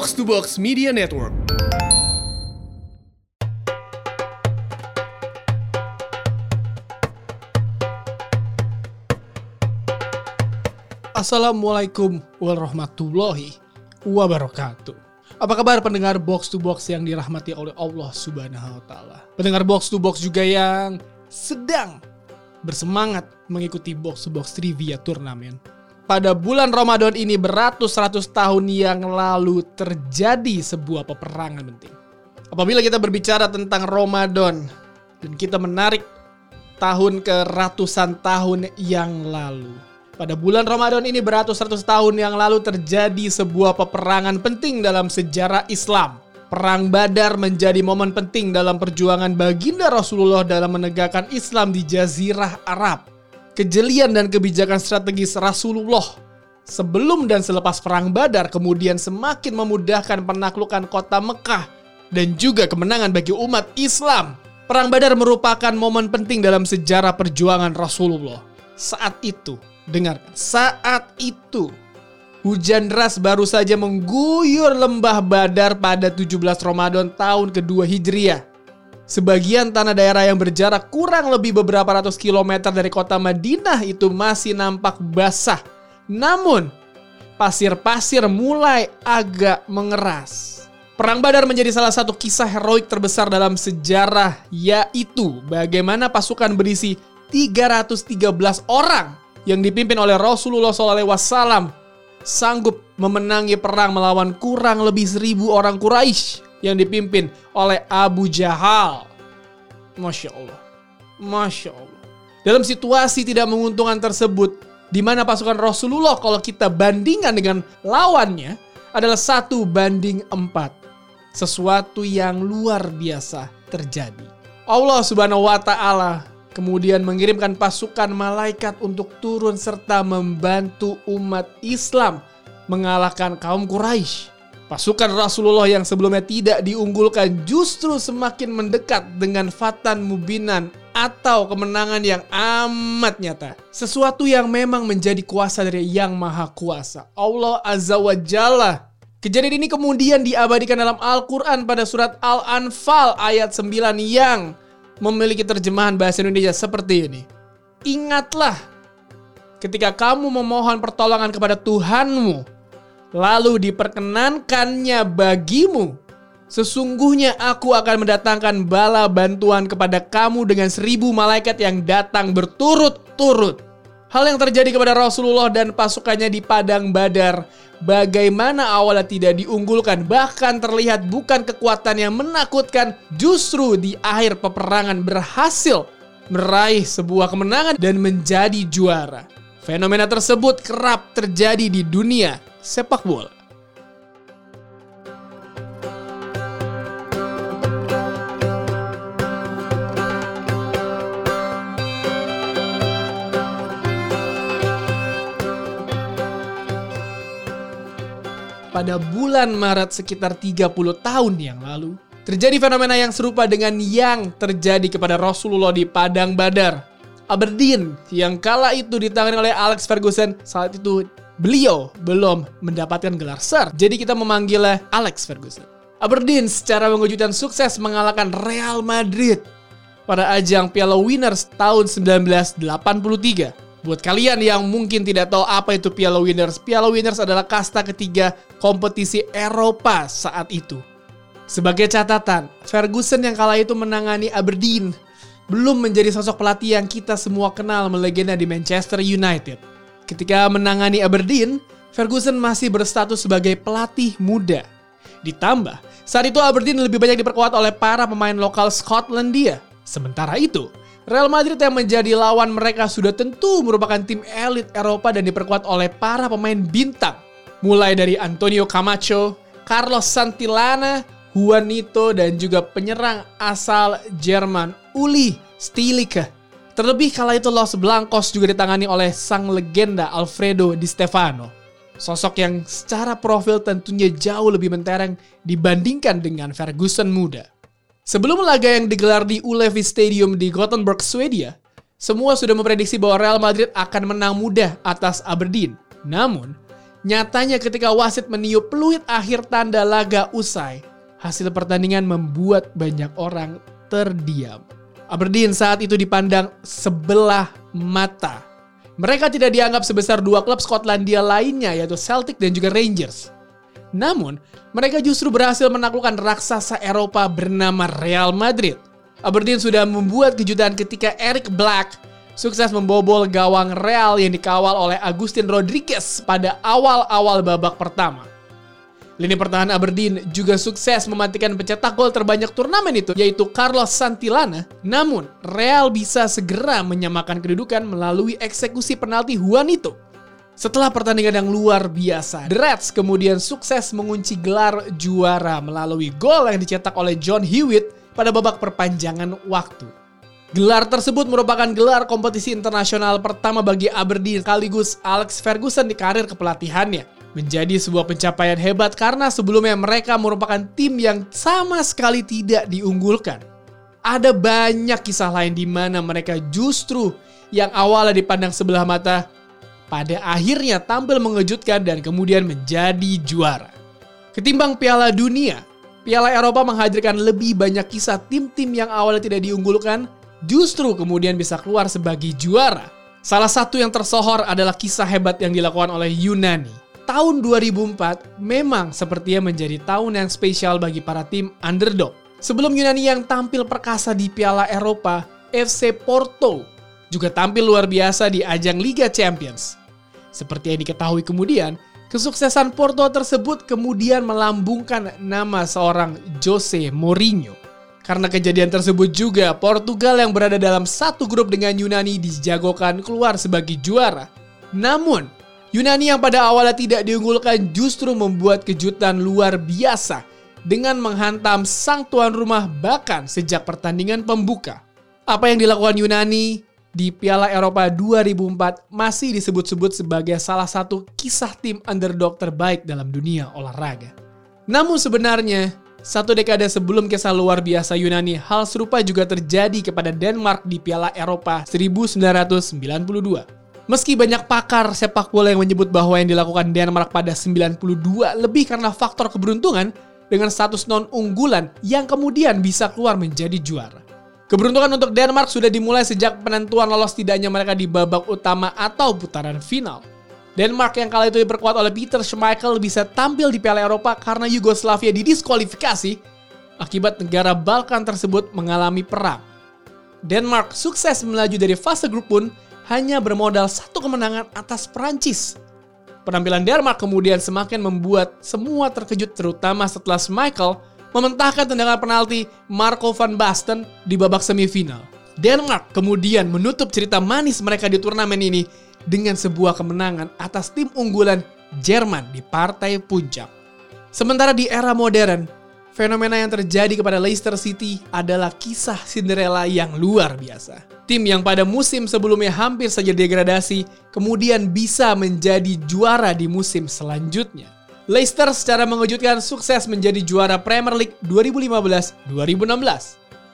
Box to Box Media Network. Assalamualaikum warahmatullahi wabarakatuh. Apa kabar pendengar Box to Box yang dirahmati oleh Allah Subhanahu wa taala? Pendengar Box to Box juga yang sedang bersemangat mengikuti Box to Box Trivia Turnamen. Pada bulan Ramadan ini beratus-ratus tahun yang lalu terjadi sebuah peperangan penting. Apabila kita berbicara tentang Ramadan dan kita menarik tahun ke ratusan tahun yang lalu. Pada bulan Ramadan ini beratus-ratus tahun yang lalu terjadi sebuah peperangan penting dalam sejarah Islam. Perang Badar menjadi momen penting dalam perjuangan baginda Rasulullah dalam menegakkan Islam di Jazirah Arab. Kejelian dan kebijakan strategis Rasulullah sebelum dan selepas Perang Badar kemudian semakin memudahkan penaklukan kota Mekah dan juga kemenangan bagi umat Islam. Perang Badar merupakan momen penting dalam sejarah perjuangan Rasulullah. Saat itu, dengarkan, saat itu hujan deras baru saja mengguyur lembah Badar pada 17 Ramadan tahun kedua Hijriah. Sebagian tanah daerah yang berjarak kurang lebih beberapa ratus kilometer dari kota Madinah itu masih nampak basah. Namun, pasir-pasir mulai agak mengeras. Perang Badar menjadi salah satu kisah heroik terbesar dalam sejarah, yaitu bagaimana pasukan berisi 313 orang yang dipimpin oleh Rasulullah SAW sanggup memenangi perang melawan kurang lebih seribu orang Quraisy yang dipimpin oleh Abu Jahal. Masya Allah. Masya Allah. Dalam situasi tidak menguntungkan tersebut, di mana pasukan Rasulullah kalau kita bandingkan dengan lawannya adalah satu banding empat. Sesuatu yang luar biasa terjadi. Allah subhanahu wa ta'ala kemudian mengirimkan pasukan malaikat untuk turun serta membantu umat Islam mengalahkan kaum Quraisy. Pasukan Rasulullah yang sebelumnya tidak diunggulkan justru semakin mendekat dengan fatan mubinan atau kemenangan yang amat nyata. Sesuatu yang memang menjadi kuasa dari Yang Maha Kuasa, Allah Azza wa Jalla. Kejadian ini kemudian diabadikan dalam Al-Quran pada surat Al-Anfal ayat 9 yang memiliki terjemahan bahasa Indonesia seperti ini. Ingatlah ketika kamu memohon pertolongan kepada Tuhanmu, lalu diperkenankannya bagimu. Sesungguhnya aku akan mendatangkan bala bantuan kepada kamu dengan seribu malaikat yang datang berturut-turut. Hal yang terjadi kepada Rasulullah dan pasukannya di Padang Badar, bagaimana awalnya tidak diunggulkan, bahkan terlihat bukan kekuatan yang menakutkan, justru di akhir peperangan berhasil meraih sebuah kemenangan dan menjadi juara. Fenomena tersebut kerap terjadi di dunia sepak bola. pada bulan Maret sekitar 30 tahun yang lalu, terjadi fenomena yang serupa dengan yang terjadi kepada Rasulullah di Padang Badar. Aberdeen yang kala itu ditangani oleh Alex Ferguson saat itu beliau belum mendapatkan gelar Sir. Jadi kita memanggilnya Alex Ferguson. Aberdeen secara mengejutkan sukses mengalahkan Real Madrid pada ajang Piala Winners tahun 1983. Buat kalian yang mungkin tidak tahu apa itu Piala Winners, Piala Winners adalah kasta ketiga kompetisi Eropa saat itu. Sebagai catatan, Ferguson yang kala itu menangani Aberdeen belum menjadi sosok pelatih yang kita semua kenal melegenda di Manchester United. Ketika menangani Aberdeen, Ferguson masih berstatus sebagai pelatih muda. Ditambah, saat itu Aberdeen lebih banyak diperkuat oleh para pemain lokal Skotlandia. Sementara itu, Real Madrid yang menjadi lawan mereka sudah tentu merupakan tim elit Eropa dan diperkuat oleh para pemain bintang. Mulai dari Antonio Camacho, Carlos Santillana, Juanito, dan juga penyerang asal Jerman Uli Stilicke. Terlebih kala itu Los Blancos juga ditangani oleh sang legenda Alfredo Di Stefano. Sosok yang secara profil tentunya jauh lebih mentereng dibandingkan dengan Ferguson muda. Sebelum laga yang digelar di Ullevi Stadium di Gothenburg, Swedia, semua sudah memprediksi bahwa Real Madrid akan menang mudah atas Aberdeen. Namun, Nyatanya ketika wasit meniup peluit akhir tanda laga usai, hasil pertandingan membuat banyak orang terdiam. Aberdeen saat itu dipandang sebelah mata. Mereka tidak dianggap sebesar dua klub Skotlandia lainnya yaitu Celtic dan juga Rangers. Namun, mereka justru berhasil menaklukkan raksasa Eropa bernama Real Madrid. Aberdeen sudah membuat kejutan ketika Eric Black sukses membobol gawang Real yang dikawal oleh Agustin Rodriguez pada awal-awal babak pertama. Lini pertahanan Aberdeen juga sukses mematikan pencetak gol terbanyak turnamen itu, yaitu Carlos Santillana. Namun, Real bisa segera menyamakan kedudukan melalui eksekusi penalti Juanito. Setelah pertandingan yang luar biasa, The Reds kemudian sukses mengunci gelar juara melalui gol yang dicetak oleh John Hewitt pada babak perpanjangan waktu. Gelar tersebut merupakan gelar kompetisi internasional pertama bagi Aberdeen sekaligus Alex Ferguson di karir kepelatihannya menjadi sebuah pencapaian hebat karena sebelumnya mereka merupakan tim yang sama sekali tidak diunggulkan. Ada banyak kisah lain di mana mereka justru yang awalnya dipandang sebelah mata pada akhirnya tampil mengejutkan dan kemudian menjadi juara. Ketimbang Piala Dunia, Piala Eropa menghadirkan lebih banyak kisah tim-tim yang awalnya tidak diunggulkan justru kemudian bisa keluar sebagai juara. Salah satu yang tersohor adalah kisah hebat yang dilakukan oleh Yunani tahun 2004 memang sepertinya menjadi tahun yang spesial bagi para tim underdog. Sebelum Yunani yang tampil perkasa di Piala Eropa, FC Porto juga tampil luar biasa di ajang Liga Champions. Seperti yang diketahui kemudian, kesuksesan Porto tersebut kemudian melambungkan nama seorang Jose Mourinho. Karena kejadian tersebut juga, Portugal yang berada dalam satu grup dengan Yunani dijagokan keluar sebagai juara. Namun, Yunani yang pada awalnya tidak diunggulkan justru membuat kejutan luar biasa dengan menghantam sang tuan rumah bahkan sejak pertandingan pembuka. Apa yang dilakukan Yunani di Piala Eropa 2004 masih disebut-sebut sebagai salah satu kisah tim underdog terbaik dalam dunia olahraga. Namun sebenarnya, satu dekade sebelum kisah luar biasa Yunani, hal serupa juga terjadi kepada Denmark di Piala Eropa 1992. Meski banyak pakar sepak bola yang menyebut bahwa yang dilakukan Denmark pada 92 lebih karena faktor keberuntungan dengan status non-unggulan yang kemudian bisa keluar menjadi juara. Keberuntungan untuk Denmark sudah dimulai sejak penentuan lolos tidaknya mereka di babak utama atau putaran final. Denmark yang kala itu diperkuat oleh Peter Schmeichel bisa tampil di Piala Eropa karena Yugoslavia didiskualifikasi akibat negara Balkan tersebut mengalami perang. Denmark sukses melaju dari fase grup pun hanya bermodal satu kemenangan atas Prancis. Penampilan Denmark kemudian semakin membuat semua terkejut terutama setelah Michael mementahkan tendangan penalti Marco van Basten di babak semifinal. Denmark kemudian menutup cerita manis mereka di turnamen ini dengan sebuah kemenangan atas tim unggulan Jerman di partai puncak. Sementara di era modern, fenomena yang terjadi kepada Leicester City adalah kisah Cinderella yang luar biasa. Tim yang pada musim sebelumnya hampir saja degradasi, kemudian bisa menjadi juara di musim selanjutnya. Leicester secara mengejutkan sukses menjadi juara Premier League 2015-2016.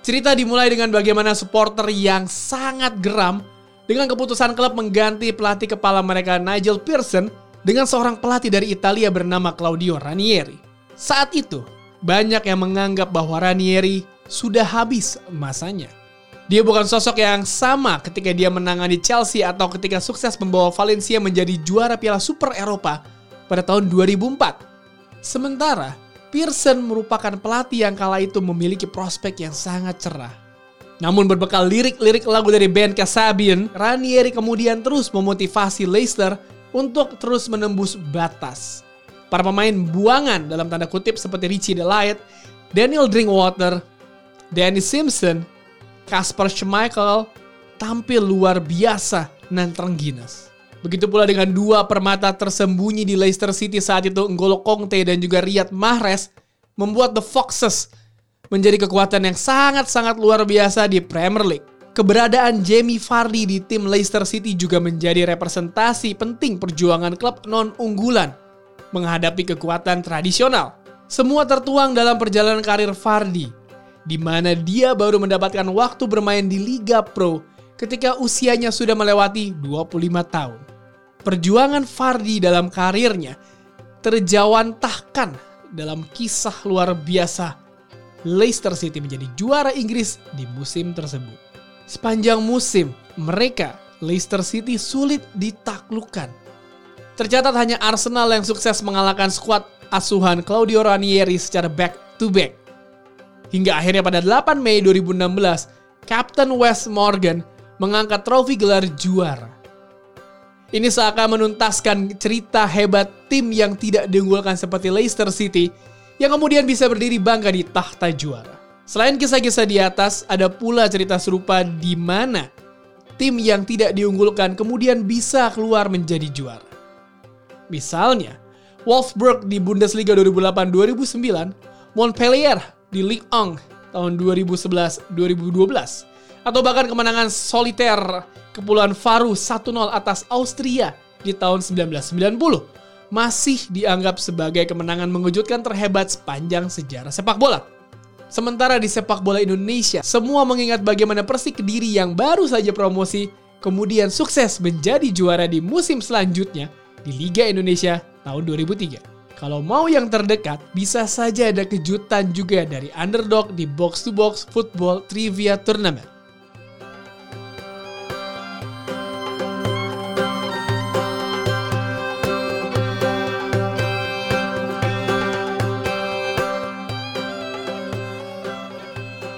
Cerita dimulai dengan bagaimana supporter yang sangat geram dengan keputusan klub mengganti pelatih kepala mereka Nigel Pearson dengan seorang pelatih dari Italia bernama Claudio Ranieri. Saat itu, banyak yang menganggap bahwa Ranieri sudah habis masanya. Dia bukan sosok yang sama ketika dia menangani Chelsea atau ketika sukses membawa Valencia menjadi juara Piala Super Eropa pada tahun 2004. Sementara, Pearson merupakan pelatih yang kala itu memiliki prospek yang sangat cerah. Namun berbekal lirik-lirik lagu dari band Kasabian, Ranieri kemudian terus memotivasi Leicester untuk terus menembus batas. Para pemain buangan dalam tanda kutip seperti Richie Delight, Daniel Drinkwater, Danny Simpson, Kasper Schmeichel tampil luar biasa dan terengginas. Begitu pula dengan dua permata tersembunyi di Leicester City saat itu N'Golo Kongte dan juga Riyad Mahrez membuat The Foxes menjadi kekuatan yang sangat-sangat luar biasa di Premier League. Keberadaan Jamie Vardy di tim Leicester City juga menjadi representasi penting perjuangan klub non-unggulan menghadapi kekuatan tradisional. Semua tertuang dalam perjalanan karir Vardy di mana dia baru mendapatkan waktu bermain di Liga Pro ketika usianya sudah melewati 25 tahun. perjuangan Fardi dalam karirnya terjawantahkan dalam kisah luar biasa Leicester City menjadi juara Inggris di musim tersebut. Sepanjang musim, mereka Leicester City sulit ditaklukkan. Tercatat hanya Arsenal yang sukses mengalahkan skuad asuhan Claudio Ranieri secara back to back. Hingga akhirnya pada 8 Mei 2016, Captain Wes Morgan mengangkat trofi gelar juara. Ini seakan menuntaskan cerita hebat tim yang tidak diunggulkan seperti Leicester City yang kemudian bisa berdiri bangga di tahta juara. Selain kisah-kisah di atas, ada pula cerita serupa di mana tim yang tidak diunggulkan kemudian bisa keluar menjadi juara. Misalnya, Wolfsburg di Bundesliga 2008-2009, Montpellier di Ligue 1 tahun 2011-2012, atau bahkan kemenangan soliter Kepulauan Faru 1-0 atas Austria di tahun 1990 masih dianggap sebagai kemenangan mengejutkan terhebat sepanjang sejarah sepak bola. Sementara di sepak bola Indonesia, semua mengingat bagaimana Persik Kediri yang baru saja promosi kemudian sukses menjadi juara di musim selanjutnya di Liga Indonesia tahun 2003. Kalau mau yang terdekat, bisa saja ada kejutan juga dari underdog di box-to-box football trivia tournament.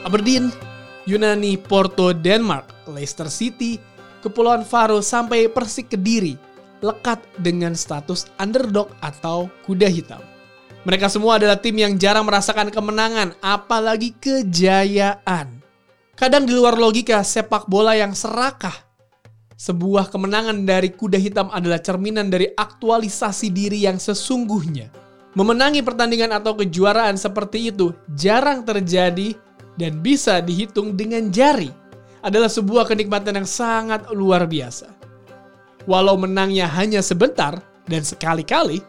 Aberdeen, Yunani, Porto, Denmark, Leicester City, Kepulauan Faro sampai Persik Kediri lekat dengan status underdog atau kuda hitam. Mereka semua adalah tim yang jarang merasakan kemenangan, apalagi kejayaan. Kadang di luar logika sepak bola yang serakah. Sebuah kemenangan dari kuda hitam adalah cerminan dari aktualisasi diri yang sesungguhnya. Memenangi pertandingan atau kejuaraan seperti itu jarang terjadi dan bisa dihitung dengan jari adalah sebuah kenikmatan yang sangat luar biasa. Walau menangnya hanya sebentar dan sekali-kali,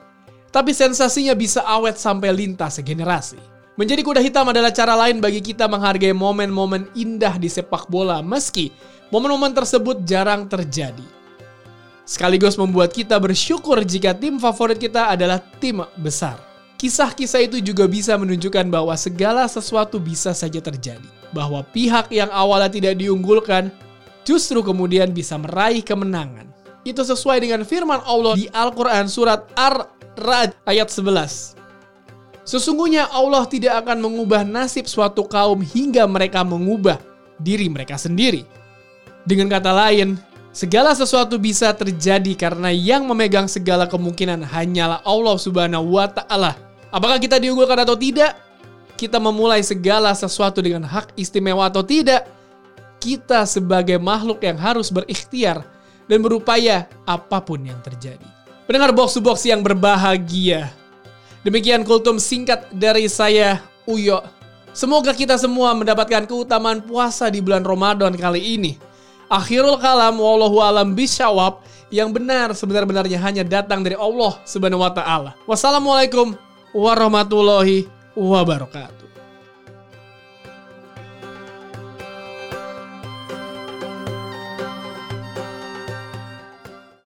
tapi sensasinya bisa awet sampai lintas generasi. Menjadi kuda hitam adalah cara lain bagi kita menghargai momen-momen indah di sepak bola meski momen-momen tersebut jarang terjadi. Sekaligus membuat kita bersyukur jika tim favorit kita adalah tim besar. Kisah-kisah itu juga bisa menunjukkan bahwa segala sesuatu bisa saja terjadi. Bahwa pihak yang awalnya tidak diunggulkan justru kemudian bisa meraih kemenangan. Itu sesuai dengan firman Allah di Al-Quran surat Ar-Ra'd ayat 11. Sesungguhnya Allah tidak akan mengubah nasib suatu kaum hingga mereka mengubah diri mereka sendiri. Dengan kata lain, segala sesuatu bisa terjadi karena yang memegang segala kemungkinan hanyalah Allah Subhanahu wa taala Apakah kita diunggulkan atau tidak? Kita memulai segala sesuatu dengan hak istimewa atau tidak? Kita sebagai makhluk yang harus berikhtiar dan berupaya apa pun yang terjadi. Pendengar box to box yang berbahagia. Demikian kultum singkat dari saya, Uyo. Semoga kita semua mendapatkan keutamaan puasa di bulan Ramadan kali ini. Akhirul kalam wallahu alam bisyawab yang benar sebenar-benarnya hanya datang dari Allah Subhanahu wa taala. Wassalamualaikum warahmatullahi wabarakatuh.